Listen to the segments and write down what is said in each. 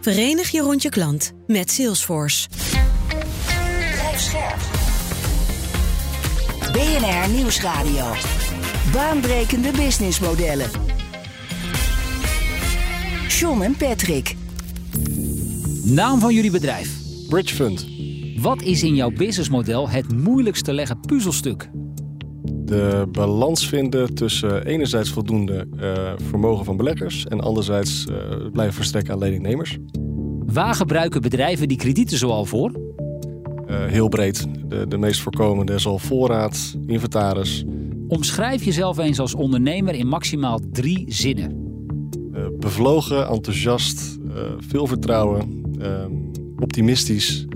Verenig je rond je klant met Salesforce. BNR Nieuwsradio. Baanbrekende businessmodellen. John en Patrick. Naam van jullie bedrijf. Bridge Fund. Wat is in jouw businessmodel het moeilijkst te leggen puzzelstuk? De balans vinden tussen enerzijds voldoende uh, vermogen van beleggers en anderzijds uh, blijven verstrekken aan leningnemers. Waar gebruiken bedrijven die kredieten zoal voor? Uh, heel breed. De, de meest voorkomende is al voorraad, inventaris. Omschrijf jezelf eens als ondernemer in maximaal drie zinnen. bevlogen, enthousiast, veel vertrouwen, ehm, optimistisch,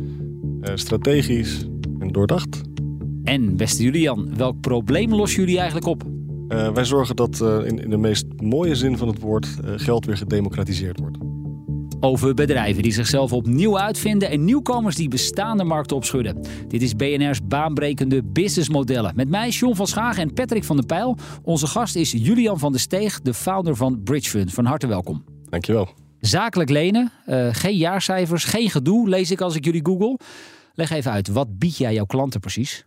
strategisch en doordacht. En beste Julian, welk probleem lossen jullie eigenlijk op? Uh, wij zorgen dat uh, in, in, de meest mooie zin van het woord uh, geld weer gedemocratiseerd wordt. Over bedrijven die zichzelf opnieuw uitvinden en nieuwkomers die bestaande markten opschudden. Dit is BNR's baanbrekende businessmodellen. Met mij John van Schagen en Patrick van der Pijl. Onze gast is Julian van der Steeg, de founder van Bridge Fund. Van harte welkom. Dankjewel. Zakelijk lenen, geen jaarcijfers, geen gedoe, lees ik als ik jullie google. Leg even uit, wat bied jij jouw klanten precies?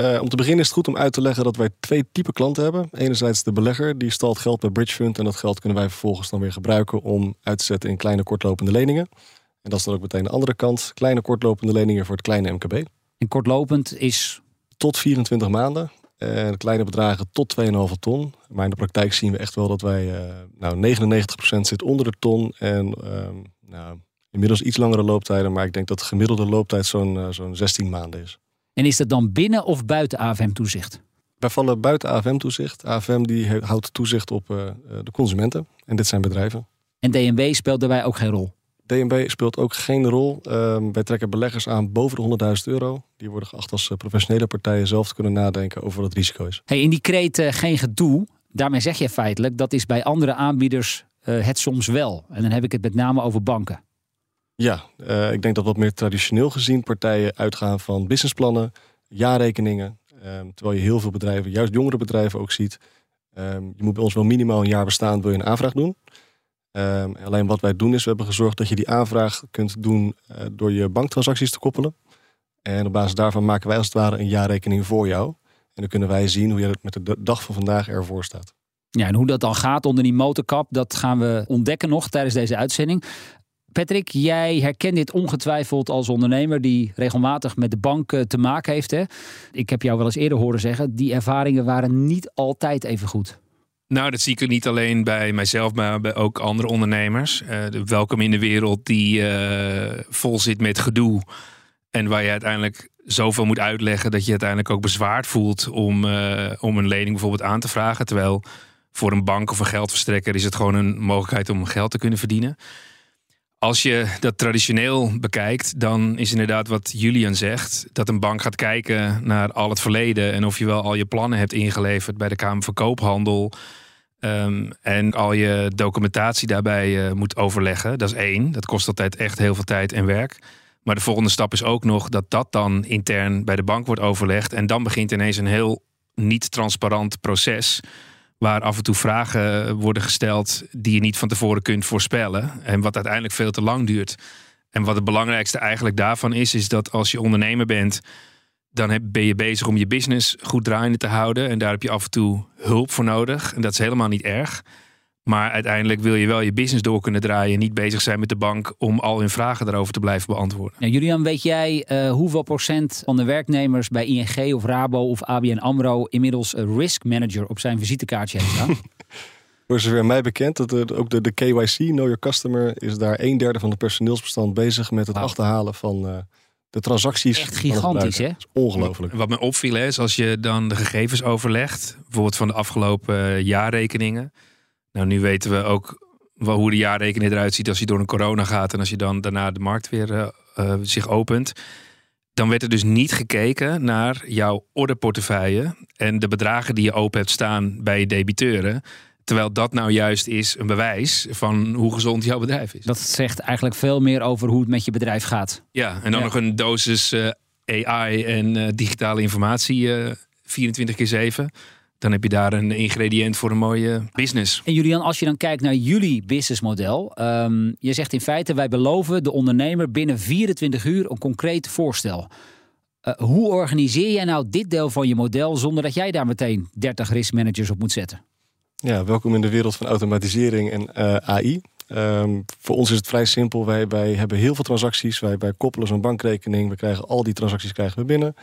Uh, om te beginnen is het goed om uit te leggen dat wij twee typen klanten hebben. Enerzijds de belegger, die stalt geld bij Bridge Fund. En dat geld kunnen wij vervolgens dan weer gebruiken om uit te zetten in kleine kortlopende leningen. En dat is dan ook meteen de andere kant. Kleine kortlopende leningen voor het kleine MKB. En kortlopend is? Tot 24 maanden. En kleine bedragen tot 2,5 ton. Maar in de praktijk zien we echt wel dat wij uh, nou, 99% zit onder de ton. En uh, nou, inmiddels iets langere looptijden. Maar ik denk dat de gemiddelde looptijd zo'n uh, zo'n 16 maanden is. En is dat dan binnen of buiten AFM-toezicht? Wij vallen buiten AFM-toezicht. AFM die houdt toezicht op uh, de consumenten. En dit zijn bedrijven. En DNB speelt daarbij ook geen rol? DNB speelt ook geen rol. Uh, wij trekken beleggers aan boven de 100.000 euro. Die worden geacht als professionele partijen zelf te kunnen nadenken over wat het risico is. Hey, in die kreet uh, geen gedoe, daarmee zeg je feitelijk dat is bij andere aanbieders het soms wel. En dan heb ik het met name over banken. Ja, uh, ik denk dat wat meer traditioneel gezien partijen uitgaan van businessplannen, jaarrekeningen. Um, terwijl je heel veel bedrijven, juist jongere bedrijven ook ziet. Um, je moet bij ons wel minimaal een jaar bestaan, wil je een aanvraag doen. Um, alleen wat wij doen is, we hebben gezorgd dat je die aanvraag kunt doen uh, door je banktransacties te koppelen. En op basis daarvan maken wij als het ware een jaarrekening voor jou. En dan kunnen wij zien hoe je met de dag van vandaag ervoor staat. Ja, en hoe dat dan gaat onder die motorkap, dat gaan we ontdekken nog tijdens deze uitzending. Patrick, jij herkent dit ongetwijfeld als ondernemer die regelmatig met de bank te maken heeft. Hè? Ik heb jou wel eens eerder horen zeggen, die ervaringen waren niet altijd even goed. Nou, dat zie ik niet alleen bij mijzelf, maar bij ook andere ondernemers. Uh, welkom in de wereld die uh, vol zit met gedoe. En waar je uiteindelijk zoveel moet uitleggen dat je uiteindelijk ook bezwaard voelt om, om een lening bijvoorbeeld aan te vragen. Terwijl voor een bank of een geldverstrekker is het gewoon een mogelijkheid om geld te kunnen verdienen. Als je dat traditioneel bekijkt, dan is inderdaad wat Julian zegt: dat een bank gaat kijken naar al het verleden en of je wel al je plannen hebt ingeleverd bij de Kamer van Koophandel. Um, en al je documentatie daarbij uh, moet overleggen. Dat is één. Dat kost altijd echt heel veel tijd en werk. Maar de volgende stap is ook nog dat dat dan intern bij de bank wordt overlegd. En dan begint ineens een heel niet transparant proces waar af en toe vragen worden gesteld die je niet van tevoren kunt voorspellen. En wat uiteindelijk veel te lang duurt. En wat het belangrijkste eigenlijk daarvan is, is dat als je ondernemer bent, dan ben je bezig om je business goed draaiende te houden. En daar heb je af en toe hulp voor nodig. En dat is helemaal niet erg. Maar uiteindelijk wil je wel je business door kunnen draaien. En niet bezig zijn met de bank om al hun vragen daarover te blijven beantwoorden. Ja, Julian, weet jij uh, hoeveel procent van de werknemers bij ING of Rabo of ABN AMRO inmiddels een risk manager op zijn visitekaartje heeft staan? Voor zover mij bekend, dat de, ook de, de KYC, Know Your Customer, is daar een derde van de personeelsbestand bezig met het wow. achterhalen van uh, de transacties. Echt gigantisch, hè? ongelooflijk. Wat me opviel is, als je dan de gegevens overlegt, bijvoorbeeld van de afgelopen jaarrekeningen. Nou, nu weten we ook hoe de jaarrekening eruit ziet als je door een corona gaat en als je dan daarna de markt weer uh, uh, zich opent. Dan werd er dus niet gekeken naar jouw orderportefeuille en de bedragen die je open hebt staan bij je debiteuren. Terwijl dat nou juist is een bewijs van hoe gezond jouw bedrijf is. Dat zegt eigenlijk veel meer over hoe het met je bedrijf gaat. Ja, en dan nog een dosis uh, AI en digitale informatie 24 keer 7 dan heb je daar een ingrediënt voor een mooie business. En Julian, als je dan kijkt naar jullie businessmodel. Um, je zegt in feite, wij beloven de ondernemer binnen 24 uur een concreet voorstel. Uh, hoe organiseer jij nou dit deel van je model zonder dat jij daar meteen 30 risk managers op moet zetten? Ja, welkom in de wereld van automatisering en uh, AI. Um, ehm, voor ons is het vrij simpel. Wij, wij hebben heel veel transacties. Wij, wij koppelen zo'n bankrekening. We krijgen al die transacties krijgen we binnen.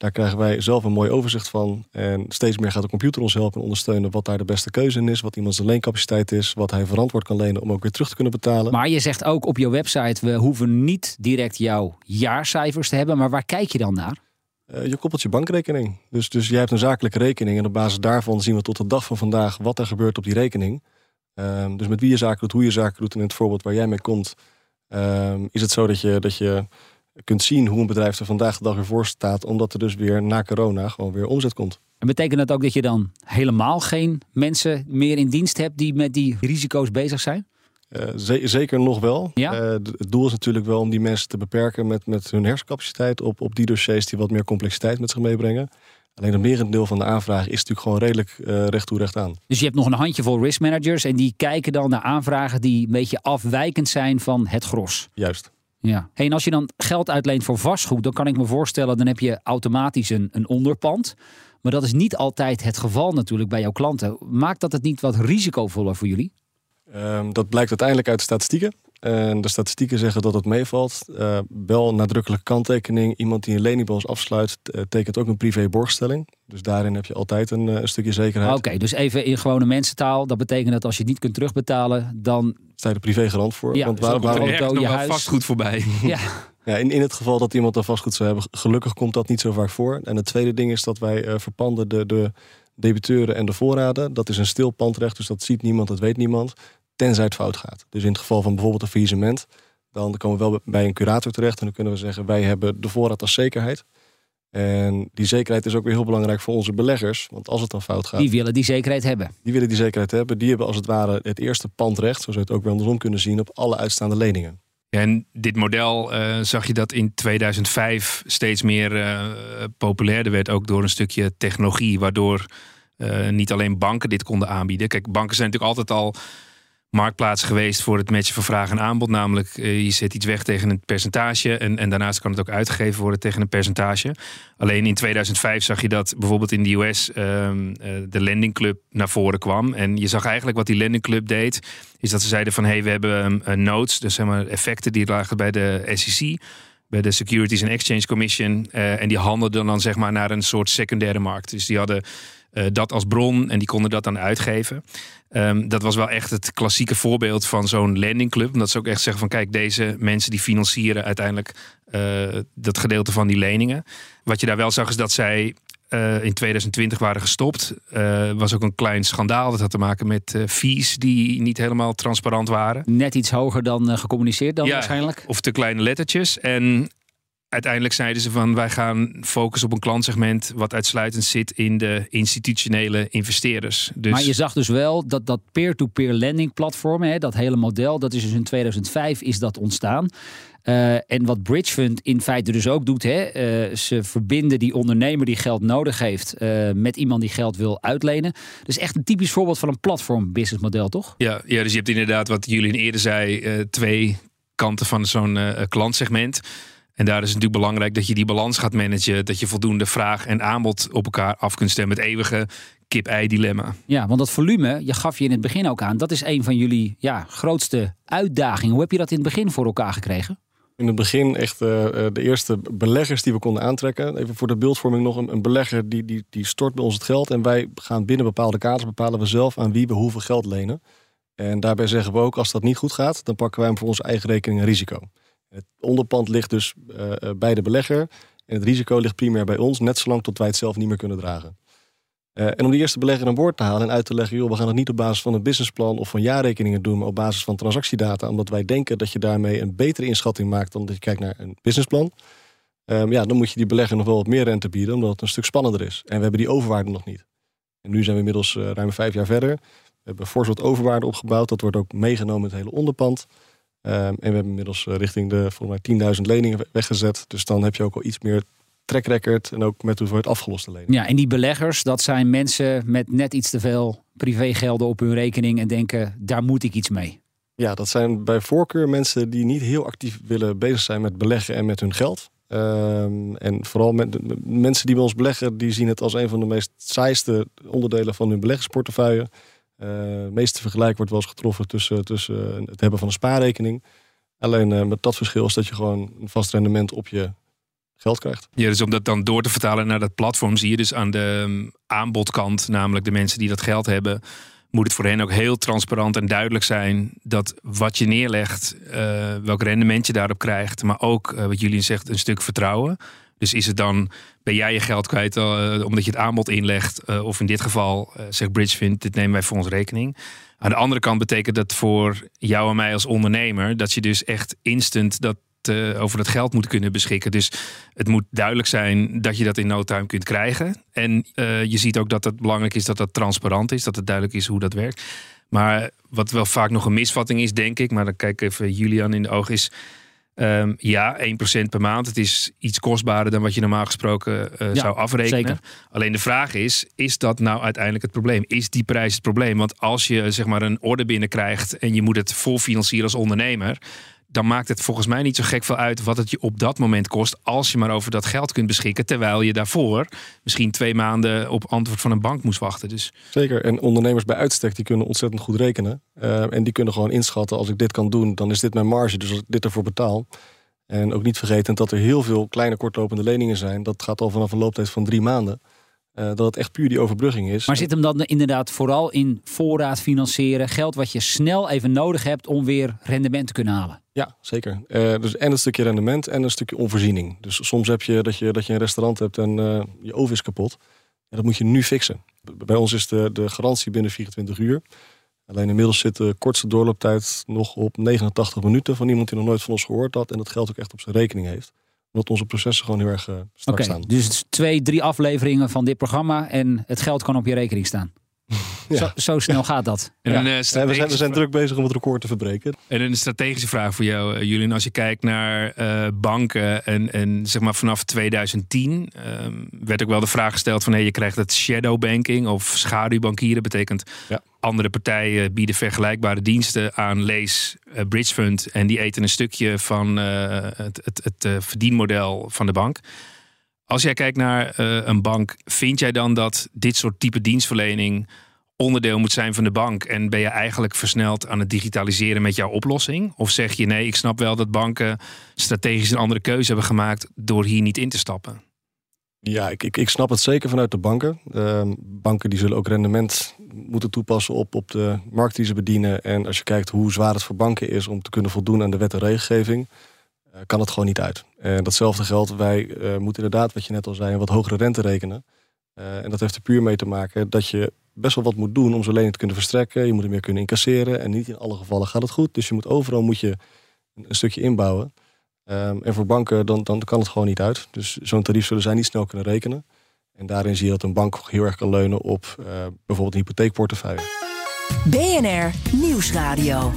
Daar krijgen wij zelf een mooi overzicht van. En steeds meer gaat de computer ons helpen en ondersteunen wat daar de beste keuze in is, wat iemands leencapaciteit is, wat hij verantwoord kan lenen om ook weer terug te kunnen betalen. Maar je zegt ook op je website, we hoeven niet direct jouw jaarcijfers te hebben, maar waar kijk je dan naar? Uh, je koppelt je bankrekening. Dus, dus jij hebt een zakelijke rekening en op basis daarvan zien we tot de dag van vandaag wat er gebeurt op die rekening. Um, dus met wie je zaken doet, hoe je zaken doet en in het voorbeeld waar jij mee komt, um, is het zo dat je, dat je kunt zien hoe een bedrijf er vandaag de dag ervoor staat, omdat er dus weer na corona gewoon weer omzet komt. En betekent dat ook dat je dan helemaal geen mensen meer in dienst hebt die met die risico's bezig zijn? Uh, zeker nog wel. Ja? Uh, het doel is natuurlijk wel om die mensen te beperken met, met hun hersencapaciteit op, op die dossiers die wat meer complexiteit met zich meebrengen. Alleen het merendeel van de aanvraag is natuurlijk gewoon redelijk uh, recht toe recht aan. Dus je hebt nog een handjevol risk managers en die kijken dan naar aanvragen die een beetje afwijkend zijn van het gros. Juist. Ja. en als je dan geld uitleent voor vastgoed, dan kan ik me voorstellen, dan heb je automatisch een, een onderpand. Maar dat is niet altijd het geval natuurlijk bij jouw klanten. Maakt dat het niet wat risicovoller voor jullie? Um, dat blijkt uiteindelijk uit de statistieken. En de statistieken zeggen dat het meevalt. Uh, wel nadrukkelijke kanttekening. Iemand die een lening bij ons afsluit, uh, tekent ook een privé borgstelling. Dus daarin heb je altijd een, uh, een stukje zekerheid. Oké, dus even in gewone mensentaal. Dat betekent dat als je het niet kunt terugbetalen, dan... Sta je er privé garant voor. Ja, want waar, waarom auto, je huis... vastgoed voorbij. Ja. Ja, in, in het geval dat iemand een vastgoed zou hebben, gelukkig komt dat niet zo vaak voor. En het tweede ding is dat wij verpanden de, de debiteuren en de voorraden. Dat is een stil pandrecht, dus dat ziet niemand, dat weet niemand tenzij het fout gaat. Dus in het geval van bijvoorbeeld een faillissement, dan komen we wel bij een curator terecht en dan kunnen we zeggen: wij hebben de voorraad als zekerheid. En die zekerheid is ook weer heel belangrijk voor onze beleggers. Want als het dan fout gaat. Die willen die zekerheid hebben. Die willen die zekerheid hebben. Die hebben als het ware het eerste pandrecht, zoals we het ook weer andersom kunnen zien, op alle uitstaande leningen. En dit model uh, zag je dat in 2005 steeds meer uh, populairder werd, ook door een stukje technologie, waardoor uh, niet alleen banken dit konden aanbieden. Kijk, banken zijn natuurlijk altijd al marktplaats geweest voor het matchen van vraag en aanbod. Namelijk, eh, je zet iets weg tegen een percentage. En, en daarnaast kan het ook uitgegeven worden tegen een percentage. Alleen in 2005 zag je dat bijvoorbeeld in de US ehm, eh, de Lending Club naar voren kwam. En je zag eigenlijk wat die Lending Club deed. Is dat ze zeiden van hé, hey, we hebben um, notes. Dus zeg maar effecten die lagen bij de SEC bij de Securities and Exchange Commission. Uh, en die handelden dan zeg maar naar een soort secundaire markt. Dus die hadden uh, dat als bron en die konden dat dan uitgeven. Um, dat was wel echt het klassieke voorbeeld van zo'n landingclub. Omdat ze ook echt zeggen van kijk, deze mensen die financieren uiteindelijk uh, dat gedeelte van die leningen. Wat je daar wel zag is dat zij uh, in 2020 waren gestopt. Uh, was ook een klein schandaal. Dat had te maken met uh, fees die niet helemaal transparant waren. Net iets hoger dan gecommuniceerd dan ja, waarschijnlijk. Of te kleine lettertjes. En uiteindelijk zeiden ze van wij gaan focussen op een klantsegment wat uitsluitend zit in de institutionele investeerders. Dus... Maar je zag dus wel dat dat peer-to-peer lending platform, hè, dat hele model, dat is dus in 2005 is dat ontstaan. Uh, en wat Bridge Fund in feite dus ook doet, hè, uh, ze verbinden die ondernemer die geld nodig heeft uh, met iemand die geld wil uitlenen. Dus echt een typisch voorbeeld van een platform businessmodel, toch? Ja, ja, dus je hebt inderdaad wat jullie eerder zei, twee kanten van zo'n klantsegment. En daar is het natuurlijk belangrijk dat je die balans gaat managen. Dat je voldoende vraag en aanbod op elkaar af kunt stemmen. Het eeuwige kip-ei-dilemma. Ja, want dat volume, je gaf je in het begin ook aan, dat is een van jullie ja, grootste uitdagingen. Hoe heb je dat in het begin voor elkaar gekregen? In het begin echt uh, de eerste beleggers die we konden aantrekken. Even voor de beeldvorming nog. Een, een, belegger die, die, die stort bij ons het geld. En wij gaan binnen bepaalde kaders bepalen we zelf aan wie we hoeveel geld lenen. En daarbij zeggen we ook, als dat niet goed gaat, dan pakken wij hem voor onze eigen rekening een risico. Het onderpand ligt dus uh, bij de belegger. En het risico ligt primair bij ons, net zolang tot wij het zelf niet meer kunnen dragen. Uh, en om die eerste belegger aan boord te halen en uit te leggen, joh, we gaan het niet op basis van een businessplan of van jaarrekeningen doen, maar op basis van transactiedata, omdat wij denken dat je daarmee een betere inschatting maakt dan dat je kijkt naar een businessplan. Um, ja, dan moet je die belegger nog wel wat meer rente bieden, omdat het een stuk spannender is. En we hebben die overwaarde nog niet. En nu zijn we inmiddels ruim vijf jaar verder. We hebben fors overwaarde opgebouwd. Dat wordt ook meegenomen in het hele onderpand. Um, en we hebben inmiddels uh, richting de volgens mij 10.000 leningen weggezet. Dus dan heb je ook al iets meer track record en ook met hoeveelheid afgeloste leningen. Ja, en die beleggers, dat zijn mensen met net iets te veel privégelden op hun rekening en denken, daar moet ik iets mee. Ja, dat zijn bij voorkeur mensen die niet heel actief willen bezig zijn met beleggen en met hun geld. Um, en vooral met, mensen die bij ons beleggen, die zien het als een van de meest saaiste onderdelen van hun beleggersportefeuille. Uh, het meeste vergelijk wordt wel eens getroffen tussen, tussen het hebben van een spaarrekening. Alleen uh, met dat verschil is dat je gewoon een vast rendement op je geld krijgt. Ja, dus om dat dan door te vertalen naar dat platform, zie je dus aan de um, aanbodkant, namelijk de mensen die dat geld hebben, moet het voor hen ook heel transparant en duidelijk zijn dat wat je neerlegt, uh, welk rendement je daarop krijgt, maar ook wat jullie zegt, een stuk vertrouwen. Dus is het dan, ben jij je geld kwijt uh, omdat je het aanbod inlegt, of in dit geval zegt Bridgefind, dit nemen wij voor ons rekening. Aan de andere kant betekent dat voor jou en mij als ondernemer dat je dus echt instant dat over dat geld moet kunnen beschikken. Dus het moet duidelijk zijn dat je dat in no time kunt krijgen. En je ziet ook dat het belangrijk is dat dat transparant is, dat het duidelijk is hoe dat werkt. Maar wat wel vaak nog een misvatting is, denk ik, maar dan kijk ik even Julian in de ogen, is um, ja, 1% per maand. Het is iets kostbaarder dan wat je normaal gesproken uh, ja, zou afrekenen. Zeker. Alleen de vraag is, is dat nou uiteindelijk het probleem? Is die prijs het probleem? Want als je zeg maar een orde binnenkrijgt en je moet het vol financieren als ondernemer, dan maakt het volgens mij niet zo gek veel uit wat het je op dat moment kost. Als je maar over dat geld kunt beschikken. Terwijl je daarvoor misschien twee maanden op antwoord van een bank moest wachten. Dus... Zeker. En ondernemers bij uitstek die kunnen ontzettend goed rekenen. Uh, en die kunnen gewoon inschatten: als ik dit kan doen, dan is dit mijn marge. Dus als ik dit ervoor betaal. En ook niet vergeten dat er heel veel kleine kortlopende leningen zijn. Dat gaat al vanaf een looptijd van drie maanden. Uh, dat het echt puur die overbrugging is. Maar zit hem dan inderdaad vooral in voorraad financieren? Geld wat je snel even nodig hebt om weer rendement te kunnen halen? Ja, zeker. Uh, dus en een stukje rendement en een stukje onvoorziening. Dus soms heb je dat je, dat je een restaurant hebt en uh, je oven is kapot. En dat moet je nu fixen. Bij ons is de, de garantie binnen 24 uur. Alleen inmiddels zit de kortste doorlooptijd nog op 89 minuten van iemand die nog nooit van ons gehoord had. En dat geld ook echt op zijn rekening heeft omdat onze processen gewoon heel erg uh, strak okay, staan. Dus twee, drie afleveringen van dit programma en het geld kan op je rekening staan. Ja. Zo, zo, snel gaat dat. En ja. we, zijn, we zijn druk bezig om het record te verbreken. En een strategische vraag voor jou, uh, Julien. Als je kijkt naar uh, banken en, en zeg maar vanaf 2010 werd ook wel de vraag gesteld van hey, je krijgt het shadow banking of schaduwbankieren. Betekent ja. andere partijen bieden vergelijkbare diensten aan lees uh, bridge fund en die eten een stukje van het, het, het verdienmodel van de bank. Als jij kijkt naar uh, een bank, vind jij dan dat dit soort type dienstverlening onderdeel moet zijn van de bank? En ben je eigenlijk versneld aan het digitaliseren met jouw oplossing? Of zeg je nee, ik snap wel dat banken strategisch een andere keuze hebben gemaakt door hier niet in te stappen? Ja, ik, ik, ik snap het zeker vanuit de banken. Uh, banken die zullen ook rendement moeten toepassen op, op de markt die ze bedienen. En als je kijkt hoe zwaar het voor banken is om te kunnen voldoen aan de wet en regelgeving eh, kan het gewoon niet uit. En datzelfde geldt, wij uh, moeten inderdaad, wat je net al zei, een wat hogere rente rekenen. Uh, en dat heeft er puur mee te maken dat je best wel wat moet doen om zo'n lening te kunnen verstrekken. Je moet er meer kunnen incasseren. En niet in alle gevallen gaat het goed. Dus je moet overal moet je een, stukje inbouwen. Um, en voor banken dan, dan kan het gewoon niet uit. Dus zo'n tarief zullen zij niet snel kunnen rekenen. En daarin zie je dat een bank heel erg kan leunen op bijvoorbeeld een hypotheekportefeuille. BNR Nieuwsradio.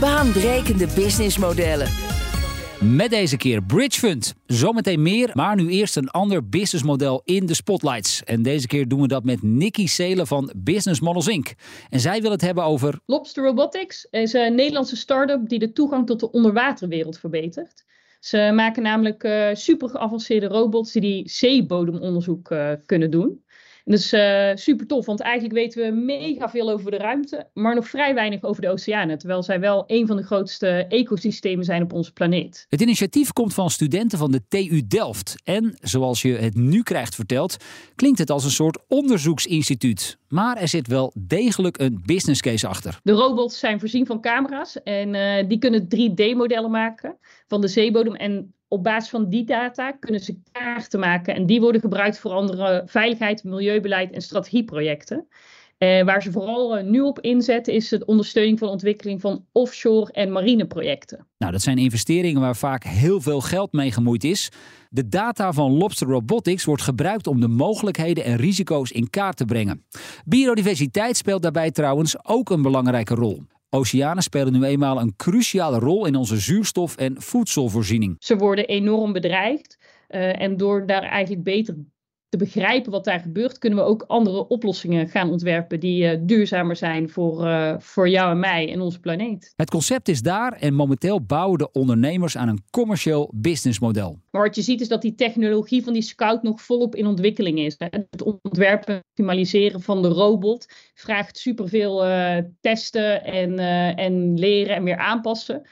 Baanbrekende businessmodellen. Met deze keer Bridge Fund. Zometeen meer, maar nu eerst een ander businessmodel in de spotlights. En deze keer doen we dat met Nikki Seelen van Business Models Inc. En zij wil het hebben over... Lobster Robotics is een Nederlandse start-up die de toegang tot de onderwaterwereld verbetert. Ze maken namelijk uh, super geavanceerde robots die, zeebodemonderzoek uh, kunnen doen. Dat is uh, super tof, want eigenlijk weten we mega veel over de ruimte, maar nog vrij weinig over de oceanen. Terwijl zij wel een van de grootste ecosystemen zijn op onze planeet. Het initiatief komt van studenten van de TU Delft. En zoals je het nu krijgt verteld, klinkt het als een soort onderzoeksinstituut. Maar er zit wel degelijk een business case achter. De robots zijn voorzien van camera's en uh, die kunnen 3D-modellen maken van de zeebodem. En op basis van die data kunnen ze kaarten maken. En die worden gebruikt voor andere veiligheid, milieubeleid en strategieprojecten. Uh, waar ze vooral uh, nu op inzetten is de ondersteuning van ontwikkeling van offshore en marineprojecten. Nou, dat zijn investeringen waar vaak heel veel geld mee gemoeid is. De data van Lobster Robotics wordt gebruikt om de mogelijkheden en risico's in kaart te brengen. Biodiversiteit speelt daarbij trouwens ook een belangrijke rol. Oceanen spelen nu eenmaal een cruciale rol in onze zuurstof- en voedselvoorziening. Ze worden enorm bedreigd. Uh, en door daar eigenlijk beter te begrijpen wat daar gebeurt, kunnen we ook andere oplossingen gaan ontwerpen die uh, duurzamer zijn voor, uh, voor jou en mij en onze planeet. Het concept is daar en momenteel bouwen de ondernemers aan een commercieel businessmodel. Maar wat je ziet is dat die technologie van die scout nog volop in ontwikkeling is. Het ontwerpen en optimaliseren van de robot vraagt superveel uh, testen en, en leren en weer aanpassen.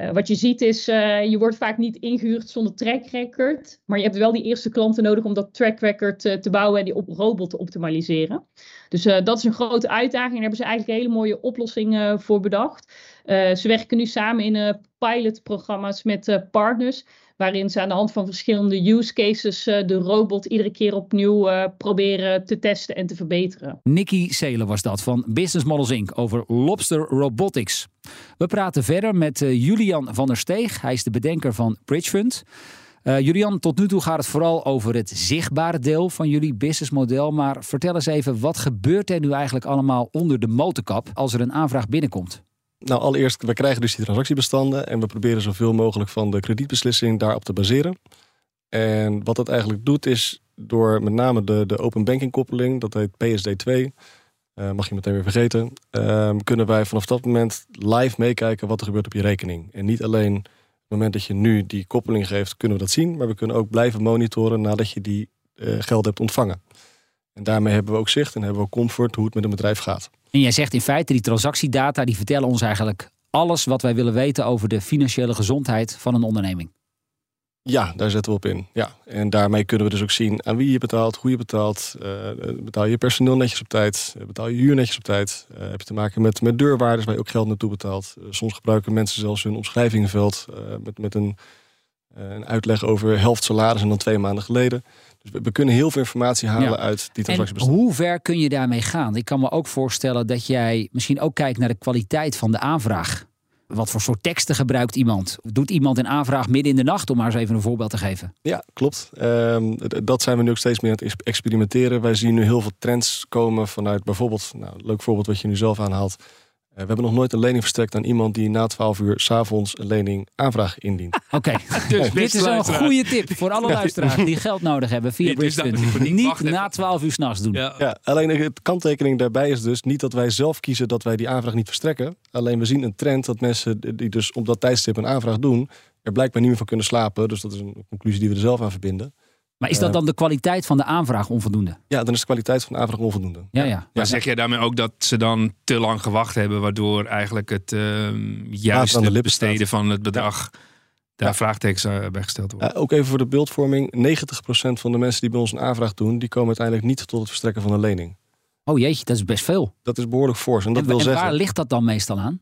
Uh, wat je ziet is, uh, je wordt vaak niet ingehuurd zonder track record. Maar je hebt wel die eerste klanten nodig om dat track record te bouwen en die op robot te optimaliseren. Dus dat is een grote uitdaging. Daar hebben ze eigenlijk hele mooie oplossing voor bedacht. ze werken nu samen in pilotprogramma's met partners waarin ze aan de hand van verschillende use cases uh, de robot iedere keer opnieuw uh, proberen te testen en te verbeteren. Nikki Seelen was dat van Business Models Inc. over Lobster Robotics. We praten verder met uh, Julian van der Steeg. Hij is de bedenker van Bridgefund. Julian, tot nu toe gaat het vooral over het zichtbare deel van jullie businessmodel. Maar vertel eens even, wat gebeurt er nu eigenlijk allemaal onder de motorkap als er een aanvraag binnenkomt? Nou, allereerst, we krijgen dus die transactiebestanden en we proberen zoveel mogelijk van de kredietbeslissing daarop te baseren. En wat dat eigenlijk doet, is door met name de, de open banking koppeling, dat heet PSD2, uh, mag je meteen weer vergeten, uh, kunnen wij vanaf dat moment live meekijken wat er gebeurt op je rekening. En niet alleen op het moment dat je nu die koppeling geeft, kunnen we dat zien, maar we kunnen ook blijven monitoren nadat je die uh, geld hebt ontvangen. En daarmee hebben we ook zicht en hebben we ook comfort hoe het met een bedrijf gaat. En jij zegt in feite, die transactiedata die vertellen ons eigenlijk alles wat wij willen weten over de financiële gezondheid van een onderneming. Ja, daar zetten we op in. Ja. En daarmee kunnen we dus ook zien aan wie je betaalt, hoe je betaalt. Uh, betaal je personeel netjes op tijd? Betaal je huur netjes op tijd? Uh, heb je te maken met, met deurwaarders waar je ook geld naartoe betaalt? Soms gebruiken mensen zelfs hun omschrijvingenveld met, met een, een uitleg over helft salaris en dan twee maanden geleden. Dus we, we kunnen heel veel informatie halen ja. uit die transactiebestanden. Hoe ver kun je daarmee gaan? Ik kan me ook voorstellen dat jij misschien ook kijkt naar de kwaliteit van de aanvraag. Wat voor soort teksten gebruikt iemand? Doet iemand een aanvraag midden in de nacht, om maar eens even een voorbeeld te geven? Ja, klopt. Um, dat zijn we nu ook steeds meer aan het experimenteren. Wij zien nu heel veel trends komen vanuit bijvoorbeeld, nou, leuk voorbeeld wat je nu zelf aanhaalt. Uh, we hebben nog nooit een lening verstrekt aan iemand die na 12 uur s'avonds een lening aanvraag indient. Oké, okay. dus dit is een goede tip voor alle luisteraars die geld nodig hebben via Bridgefund. Niet na 12 uur s'nachts doen. Ja. ja, alleen de kanttekening daarbij is dus niet dat wij zelf kiezen dat wij die aanvraag niet verstrekken. Alleen we zien een trend dat mensen die dus op dat tijdstip een aanvraag doen, er blijkbaar niet meer van kunnen slapen. Dus dat is een conclusie die we er zelf aan verbinden. Maar is dat dan de kwaliteit van de aanvraag onvoldoende? Ja, dan is de kwaliteit van de aanvraag onvoldoende. Ja, ja. Maar zeg jij daarmee ook dat ze dan te lang gewacht hebben, waardoor eigenlijk het uh, juiste besteden van het bedrag ja. daar ja. vraagtekens bij gesteld worden? Uh, ook even voor de beeldvorming: 90% van de mensen die bij ons een aanvraag doen, die komen uiteindelijk niet tot het verstrekken van een lening. Oh jeetje, dat is best veel. Dat is behoorlijk fors. En, dat en, wil en zeggen, waar ligt dat dan meestal aan?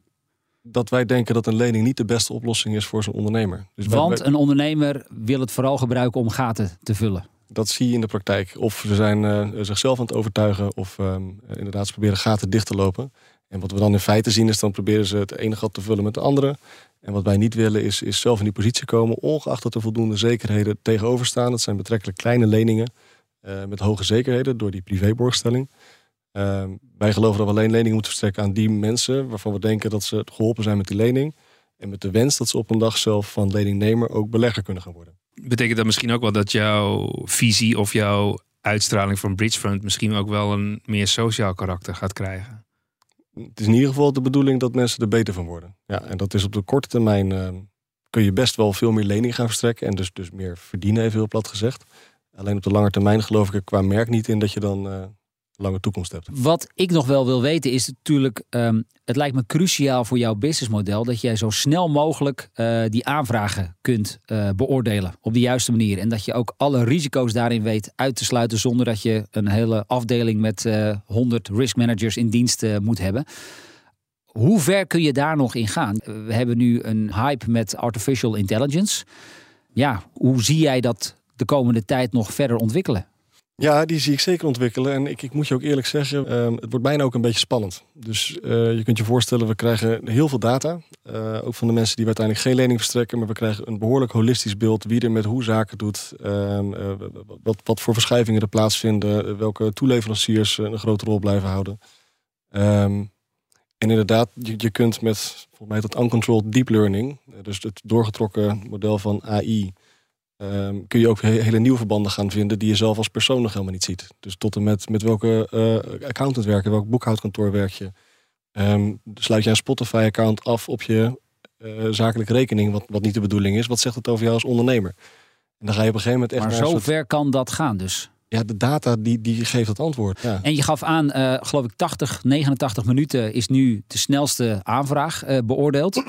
Dat wij denken dat een lening niet de beste oplossing is voor zo'n ondernemer. Dus Want wij, een ondernemer wil het vooral gebruiken om gaten te vullen. Dat zie je in de praktijk. Of ze zijn uh, zichzelf aan het overtuigen of um, inderdaad ze proberen gaten dicht te lopen. En wat we dan in feite zien is dan proberen ze het ene gat te vullen met de andere. En wat wij niet willen is, is zelf in die positie komen, ongeacht dat er voldoende zekerheden tegenover staan. Dat zijn betrekkelijk kleine leningen uh, met hoge zekerheden door die privéborgstelling. Uh, wij geloven dat we alleen leningen moeten verstrekken aan die mensen waarvan we denken dat ze geholpen zijn met die lening. En met de wens dat ze op een dag zelf van leningnemer ook belegger kunnen gaan worden. Betekent dat misschien ook wel dat jouw visie of jouw uitstraling van Bridgefund misschien ook wel een meer sociaal karakter gaat krijgen? Het is in ieder geval de bedoeling dat mensen er beter van worden. Ja, en dat is op de korte termijn uh, kun je best wel veel meer lening gaan verstrekken en dus, dus meer verdienen, even heel plat gezegd. Alleen op de lange termijn geloof ik er qua merk niet in dat je dan uh, lange toekomst hebt. Wat ik nog wel wil weten is natuurlijk, ehm, het lijkt me cruciaal voor jouw businessmodel dat jij zo snel mogelijk eh, die aanvragen kunt uh, beoordelen op de juiste manier. En dat je ook alle risico's daarin weet uit te sluiten zonder dat je een hele afdeling met uh, 100 risk managers in dienst moet hebben. Hoe ver kun je daar nog in gaan? We hebben nu een hype met artificial intelligence. Ja, hoe zie jij dat de komende tijd nog verder ontwikkelen? Ja, die zie ik zeker ontwikkelen. En ik, ik moet je ook eerlijk zeggen, um, het wordt bijna ook een beetje spannend. Dus uh, je kunt je voorstellen, we krijgen heel veel data. Uh, ook van de mensen die we uiteindelijk geen lening verstrekken. Maar we krijgen een behoorlijk holistisch beeld wie er met hoe zaken doet. Um, uh, wat, wat voor verschuivingen er plaatsvinden. Welke toeleveranciers een grote rol blijven houden. Um, en inderdaad, je, je kunt met volgens mij dat uncontrolled deep learning, dus het doorgetrokken model van AI, um, kun je ook hele nieuwe verbanden gaan vinden die je zelf als persoon nog helemaal niet ziet. Dus tot en met met welke uh, accountant werk je, welk boekhoudkantoor werk je. Um, sluit je een Spotify-account af op je uh, zakelijke rekening, wat, wat niet de bedoeling is. Wat zegt het over jou als ondernemer? En dan ga je op een gegeven moment echt. Maar zo ver kan dat gaan dus. Ja, de data die, die geeft het antwoord. Ja. En je gaf aan, uh, geloof ik, 80, 89 minuten is nu de snelste aanvraag beoordeeld.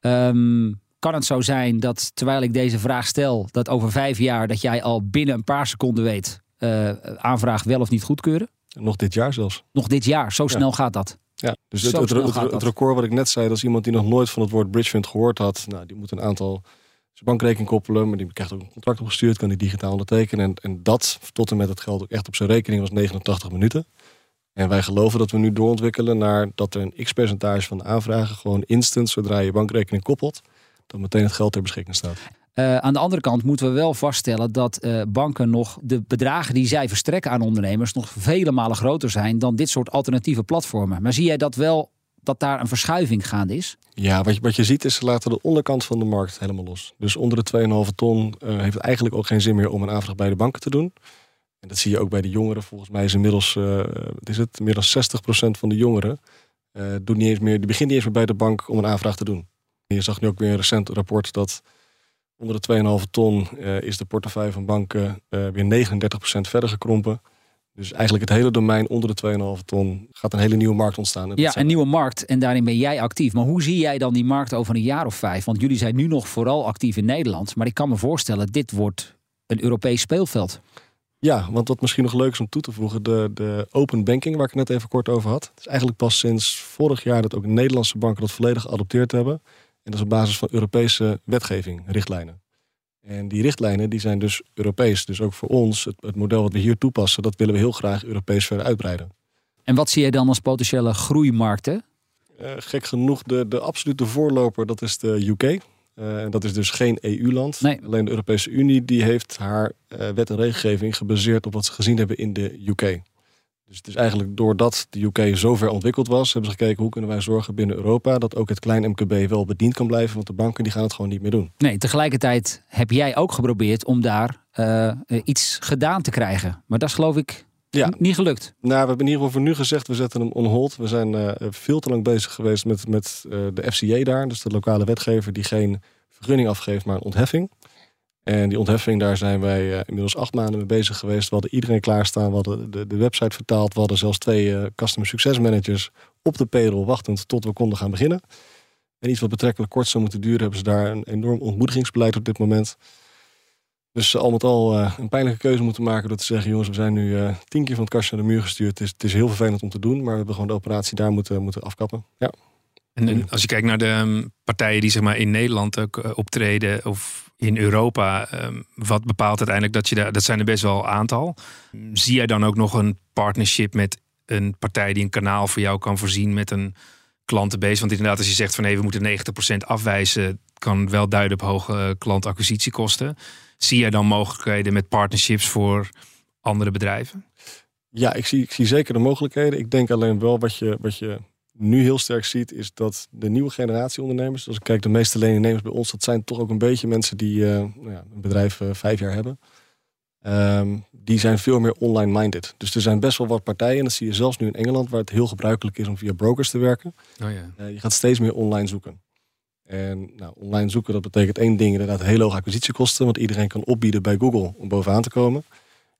um, kan het zo zijn dat terwijl ik deze vraag stel, dat over vijf jaar dat jij al binnen een paar seconden weet, uh, aanvraag wel of niet goedkeuren? Nog dit jaar zelfs. Nog dit jaar, zo snel gaat dat. Ja, dus het, het, het, het, record wat ik net zei, dat is iemand die nog nooit van het woord bridge fund gehoord had. Nou, die moet een aantal zijn bankrekening koppelen, maar die krijgt ook een contract opgestuurd, kan die digitaal ondertekenen. En, en dat tot en met het geld ook echt op zijn rekening was 89 minuten. En wij geloven dat we nu doorontwikkelen naar dat er een x-percentage van de aanvragen gewoon instant, zodra je bankrekening koppelt, dat meteen het geld ter beschikking staat. Uh, aan de andere kant moeten we wel vaststellen dat uh, banken nog de bedragen die zij verstrekken aan ondernemers nog vele malen groter zijn dan dit soort alternatieve platformen. Maar zie jij dat wel dat daar een verschuiving gaande is? Ja, wat je, wat je ziet is ze laten de onderkant van de markt helemaal los. Dus onder de 2,5 ton uh, heeft het eigenlijk ook geen zin meer om een aanvraag bij de banken te doen. En dat zie je ook bij de jongeren. Volgens mij is inmiddels, wat is het, meer dan 60% van de jongeren doet niet eens meer, die begint niet eens meer bij de bank om een aanvraag te doen. Je zag nu ook weer een recent rapport dat onder de 2,5 ton is de portefeuille van banken weer 39% verder gekrompen. Dus eigenlijk het hele domein onder de 2,5 ton gaat een hele nieuwe markt ontstaan. Ja, een nieuwe markt en daarin ben jij actief. Maar hoe zie jij dan die markt over een jaar of vijf? Want jullie zijn nu nog vooral actief in Nederland. Maar ik kan me voorstellen, dit wordt een Europees speelveld. Ja, want wat misschien nog leuk is om toe te voegen, de, de open banking waar ik het net even kort over had. Het is eigenlijk pas sinds vorig jaar dat ook Nederlandse banken dat volledig geadopteerd hebben. En dat is op basis van Europese wetgeving, richtlijnen. En die richtlijnen die zijn dus Europees. Dus ook voor ons, het, het, model wat we hier toepassen, dat willen we heel graag Europees verder uitbreiden. En wat zie je dan als potentiële groeimarkten? Uh, gek genoeg, de, de absolute voorloper, dat is de UK. Uh, en dat is dus geen EU-land. Nee. Alleen de Europese Unie die heeft haar uh, wet en regelgeving gebaseerd op wat ze gezien hebben in de UK. Dus het is eigenlijk doordat de UK zo ver ontwikkeld was, hebben ze gekeken hoe kunnen wij zorgen binnen Europa dat ook het klein MKB wel bediend kan blijven, want de banken die gaan het gewoon niet meer doen. Nee, tegelijkertijd heb jij ook geprobeerd om daar uh, iets gedaan te krijgen. Maar dat is geloof ik ja. niet gelukt. Nou, we hebben in ieder geval voor nu gezegd, we zetten hem on hold. We zijn uh, veel te lang bezig geweest met, met de FCA daar, dus de lokale wetgever die geen vergunning afgeeft, maar een ontheffing. En die ontheffing, daar zijn wij uh, inmiddels acht maanden mee bezig geweest. We hadden iedereen klaarstaan. We hadden de, de website vertaald. We hadden zelfs twee uh, customer success managers op de payroll wachtend tot we konden gaan beginnen. En iets wat betrekkelijk kort zou moeten duren, hebben ze daar een enorm ontmoedigingsbeleid op dit moment. Dus al met al uh, een pijnlijke keuze moeten maken door te zeggen: jongens, we zijn nu tien keer van het kastje naar de muur gestuurd. Het is, het is heel vervelend om te doen, maar we hebben gewoon de operatie daar moeten, moeten afkappen. Ja. En, en als je kijkt naar de um, partijen die zeg maar, in Nederland ook optreden of in Europa, um, wat bepaalt uiteindelijk dat je daar, dat zijn er best wel een aantal. Zie jij dan ook nog een partnership met een partij die een kanaal voor jou kan voorzien met een klantenbase? Want inderdaad, als je zegt van nee, we moeten 90% afwijzen, kan wel duiden op hoge klantacquisitiekosten. Zie jij dan mogelijkheden met partnerships voor andere bedrijven? Ja, ik zie, ik zie zeker de mogelijkheden. Ik denk alleen wel wat je, wat je nu heel sterk ziet, is dat de nieuwe generatie ondernemers, als ik kijk, de meeste leningnemers bij ons, dat zijn toch ook een beetje mensen die uh, nou ja, een bedrijf uh, vijf jaar hebben. Um, die zijn veel meer online minded. Dus er zijn best wel wat partijen, en dat zie je zelfs nu in Engeland, waar het heel gebruikelijk is om via brokers te werken. Oh ja. uh, je gaat steeds meer online zoeken. En nou, online zoeken, dat betekent één ding, inderdaad heel hoge acquisitiekosten, want iedereen kan opbieden bij Google om bovenaan te komen.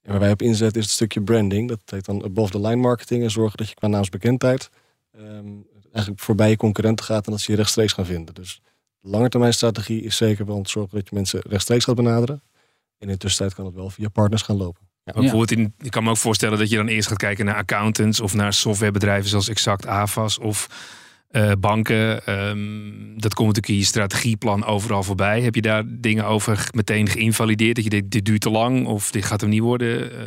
En waar wij op inzetten is het stukje branding. Dat heet dan above the line marketing. En zorgen dat je qua naamsbekendheid um, eigenlijk voorbij je concurrenten gaat en dat ze je rechtstreeks gaan vinden. Dus de langetermijn strategie is zeker wel om te zorgen dat je mensen rechtstreeks gaat benaderen. En in de tussentijd kan het wel via partners gaan lopen. Ja, bijvoorbeeld in, ik kan me ook voorstellen dat je dan eerst gaat kijken naar accountants of naar softwarebedrijven zoals Exact AVAS of uh, banken. Um, dat komt natuurlijk in je strategieplan overal voorbij. Heb je daar dingen over meteen geïnvalideerd? Dat je dit, dit duurt te lang of dit gaat hem niet worden? Uh,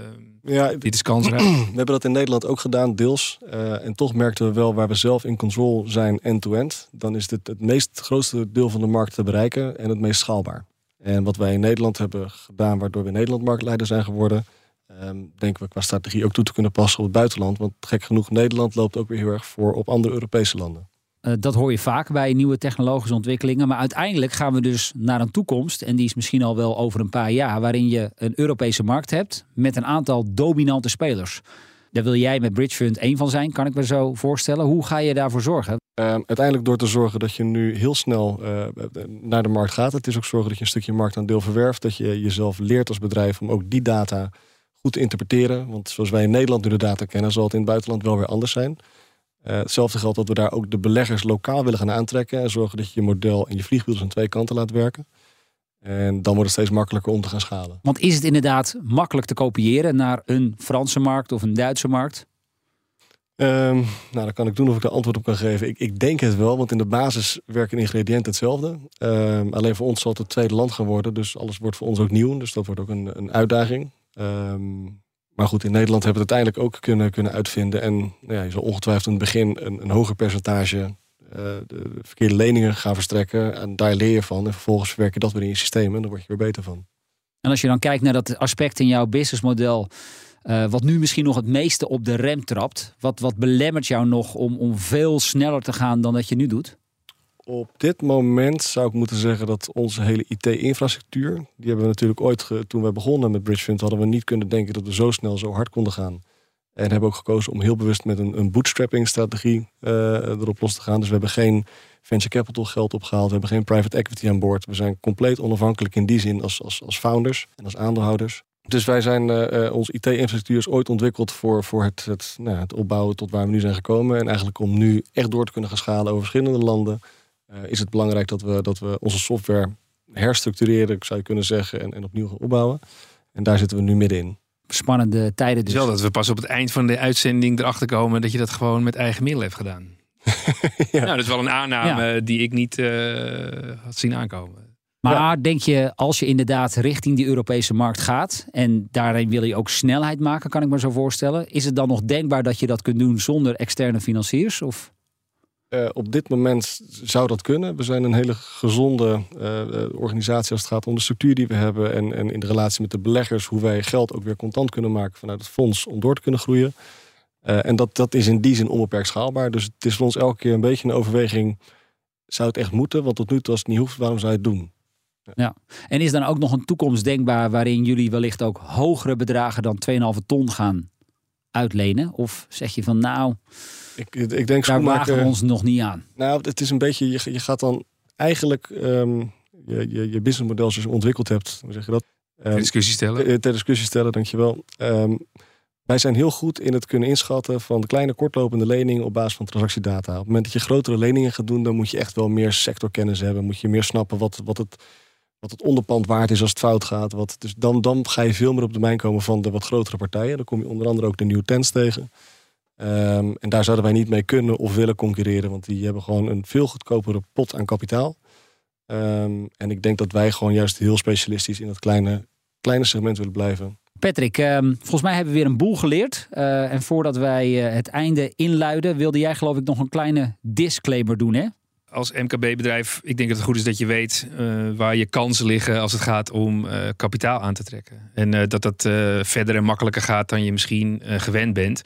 ja, dit is kansrijk. We hebben dat in Nederland ook gedaan, deels. Uh, en toch merkten we wel waar we zelf in control zijn end-to-end. Dan is dit het meest grootste deel van de markt te bereiken en het meest schaalbaar. En wat wij in Nederland hebben gedaan, waardoor we in Nederland marktleider zijn geworden, um, denken we qua strategie ook toe te kunnen passen op het buitenland. Want gek genoeg, Nederland loopt ook weer heel erg voor op andere Europese landen. Uh, dat hoor je vaak bij nieuwe technologische ontwikkelingen. Maar uiteindelijk gaan we dus naar een toekomst, en die is misschien al wel over een paar jaar, waarin je een Europese markt hebt met een aantal dominante spelers. Daar wil jij met Bridge Fund één van zijn, kan ik me zo voorstellen. Hoe ga je daarvoor zorgen? Uh, uiteindelijk door te zorgen dat je nu heel snel uh, naar de markt gaat. Het is ook zorgen dat je een stukje marktaandeel verwerft. Dat je jezelf leert als bedrijf om ook die data goed te interpreteren. Want zoals wij in Nederland nu de data kennen, zal het in het buitenland wel weer anders zijn. Uh, hetzelfde geldt dat we daar ook de beleggers lokaal willen gaan aantrekken. En zorgen dat je je model en je vliegwiel aan twee kanten laat werken. En dan wordt het steeds makkelijker om te gaan schalen. Want is het inderdaad makkelijk te kopiëren naar een Franse markt of een Duitse markt? Um, nou, dan kan ik doen of ik daar antwoord op kan geven. Ik, ik denk het wel, want in de basis werken ingrediënten hetzelfde. Um, alleen voor ons zal het het tweede land gaan worden. Dus alles wordt voor ons ook nieuw. Dus dat wordt ook een, een uitdaging. Um, maar goed, in Nederland hebben we het uiteindelijk ook kunnen, kunnen uitvinden. En nou ja, je zal ongetwijfeld in het begin een, een hoger percentage uh, de verkeerde leningen gaan verstrekken. En daar leer je van. En vervolgens verwerk je dat weer in je systeem. En dan word je weer beter van. En als je dan kijkt naar dat aspect in jouw businessmodel. Uh, wat nu misschien nog het meeste op de rem trapt. Wat, wat belemmert jou nog om, om veel sneller te gaan dan dat je nu doet? Op dit moment zou ik moeten zeggen dat onze hele IT-infrastructuur, die hebben we natuurlijk ooit, toen we begonnen met Bridgefund, hadden we niet kunnen denken dat we zo snel zo hard konden gaan. En hebben ook gekozen om heel bewust met een, een bootstrapping-strategie uh, erop los te gaan. Dus we hebben geen venture capital geld opgehaald, we hebben geen private equity aan boord. We zijn compleet onafhankelijk in die zin als, als, als founders en als aandeelhouders. Dus wij zijn, uh, onze IT-infrastructuur is ooit ontwikkeld voor, voor het, het, nou, het opbouwen tot waar we nu zijn gekomen. En eigenlijk om nu echt door te kunnen gaan schalen over verschillende landen. Uh, is het belangrijk dat we, dat we onze software herstructureren, zou je kunnen zeggen, en, en opnieuw gaan opbouwen. En daar zitten we nu middenin. Spannende tijden dus. Wel dat we pas op het eind van de uitzending erachter komen dat je dat gewoon met eigen middelen hebt gedaan. ja. Nou, dat is wel een aanname ja. die ik niet uh, had zien aankomen. Maar ja. denk je, als je inderdaad richting die Europese markt gaat en daarin wil je ook snelheid maken, kan ik me zo voorstellen. Is het dan nog denkbaar dat je dat kunt doen zonder externe financiers? Of? Uh, op dit moment zou dat kunnen. We zijn een hele gezonde uh, organisatie als het gaat om de structuur die we hebben en, en in de relatie met de beleggers, hoe wij geld ook weer contant kunnen maken vanuit het fonds om door te kunnen groeien. En dat, dat is in die zin onbeperkt schaalbaar. Dus het is voor ons elke keer een beetje een overweging. Zou het echt moeten? Want tot nu toe als het niet hoeft, waarom zou je het doen? Ja. En is dan ook nog een toekomst denkbaar waarin jullie wellicht ook hogere bedragen dan 2,5 ton gaan uitlenen? Of zeg je van nou, ik, ik denk daar wagen we ons nog niet aan? Nou, het is een beetje, je, je gaat dan eigenlijk um, je, je, je businessmodel zoals je ontwikkeld hebt, hoe zeg je dat? Um, ter discussie stellen. Ter, ter discussie stellen, dankjewel. Um, wij zijn heel goed in het kunnen inschatten van de kleine kortlopende leningen op basis van transactiedata. Op het moment dat je grotere leningen gaat doen, dan moet je echt wel meer sectorkennis hebben. Moet je meer snappen wat, wat, het, wat het onderpand waard is als het fout gaat. Wat, dus dan, dan ga je veel meer op de mijn komen van de wat grotere partijen. Dan kom je onder andere ook de nieuwe tens tegen. Um, en daar zouden wij niet mee kunnen of willen concurreren, want die hebben gewoon een veel goedkopere pot aan kapitaal. Um, en ik denk dat wij gewoon juist heel specialistisch in dat kleine, kleine segment willen blijven. Patrick, um, volgens mij hebben we weer een boel geleerd. Uh, en voordat wij uh, het einde inluiden, wilde jij geloof ik nog een kleine disclaimer doen, hè? Als MKB-bedrijf, ik denk dat het goed is dat je weet uh, waar je kansen liggen als het gaat om kapitaal aan te trekken. En dat dat verder en makkelijker gaat dan je misschien gewend bent.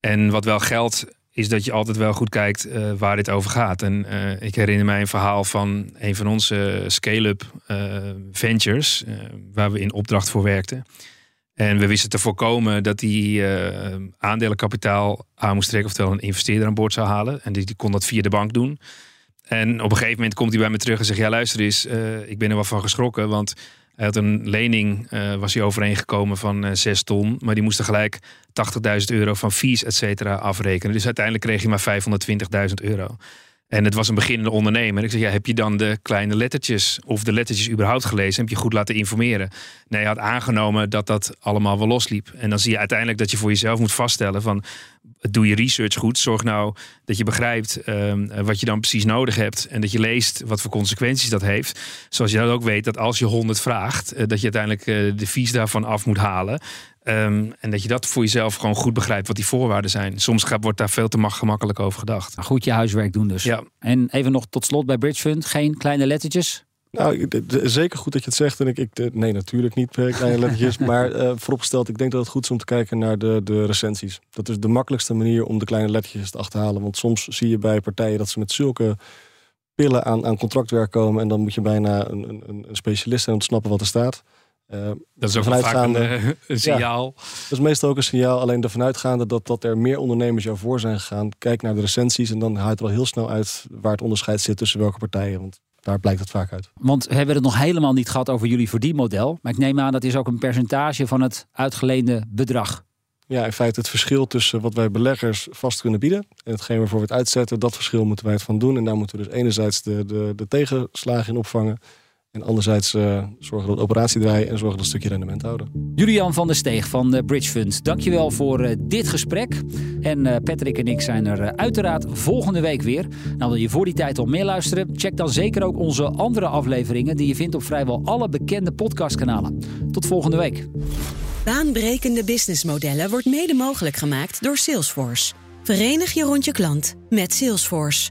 En wat wel geldt, is dat je altijd wel goed kijkt uh, waar dit over gaat. En uh, ik herinner mij een verhaal van een van onze scale-up uh, ventures, waar we in opdracht voor werkten. En we wisten te voorkomen dat die aandelenkapitaal aan moest trekken, oftewel een investeerder aan boord zou halen. En die, kon dat via de bank doen. En op een gegeven moment komt hij bij me terug en zegt: Ja, luister eens, ik ben er wel van geschrokken. Want hij had een lening, was hij overeengekomen van uh, 6 ton. Maar die moest er gelijk 80.000 euro van fees, et cetera, afrekenen. Dus uiteindelijk kreeg hij maar 520.000 euro. En het was een beginnende ondernemer. Ik zeg, ja, heb je dan de kleine lettertjes of de lettertjes überhaupt gelezen? Heb je goed laten informeren? Nee, hij had aangenomen dat dat allemaal wel losliep. En dan zie je uiteindelijk dat je voor jezelf moet vaststellen van... doe je research goed. Zorg nou dat je begrijpt um, wat je dan precies nodig hebt. En dat je leest wat voor consequenties dat heeft. Zoals je dat ook weet dat als je 100 vraagt... Uh, dat je uiteindelijk uh, de fees daarvan af moet halen. Um, en dat je dat voor jezelf gewoon goed begrijpt wat die voorwaarden zijn. Soms gaat, wordt daar veel te gemakkelijk over gedacht. Goed je huiswerk doen dus. Ja. En even nog tot slot bij Bridge Fund. Geen kleine lettertjes? Nou, zeker goed dat je het zegt. En ik, ik nee, natuurlijk niet kleine lettertjes. maar uh, vooropgesteld, ik denk dat het goed is om te kijken naar de, de recensies. Dat is de makkelijkste manier om de kleine lettertjes te achterhalen. Want soms zie je bij partijen dat ze met zulke pillen aan, aan contractwerk komen. En dan moet je bijna een, een, een specialist zijn om te snappen wat er staat. Uh, dat is ook vaak een, uh, een signaal. Ja, dat is meestal ook een signaal. Alleen ervan uitgaande dat, dat er meer ondernemers jou voor zijn gegaan. Kijk naar de recensies en dan haalt het wel heel snel uit waar het onderscheid zit tussen welke partijen. Want daar blijkt het vaak uit. Want we hebben het nog helemaal niet gehad over jullie verdienmodel. Maar ik neem aan dat is ook een percentage van het uitgeleende bedrag. Ja, in feite het verschil tussen wat wij beleggers vast kunnen bieden en hetgeen waarvoor we het uitzetten, dat verschil moeten wij het van doen. En daar moeten we dus enerzijds de, de, de tegenslagen in opvangen. En anderzijds uh, zorgen dat de operatie draaien en zorgen dat een stukje rendement houden. Julian van der Steeg van de Bridge Fund, dankjewel voor uh, dit gesprek. En uh, Patrick en ik zijn er uiteraard volgende week weer. Nou, wil je voor die tijd al meer luisteren? Check dan zeker ook onze andere afleveringen die je vindt op vrijwel alle bekende podcastkanalen. Tot volgende week. Baanbrekende businessmodellen wordt mede mogelijk gemaakt door Salesforce. Verenig je rond je klant met Salesforce.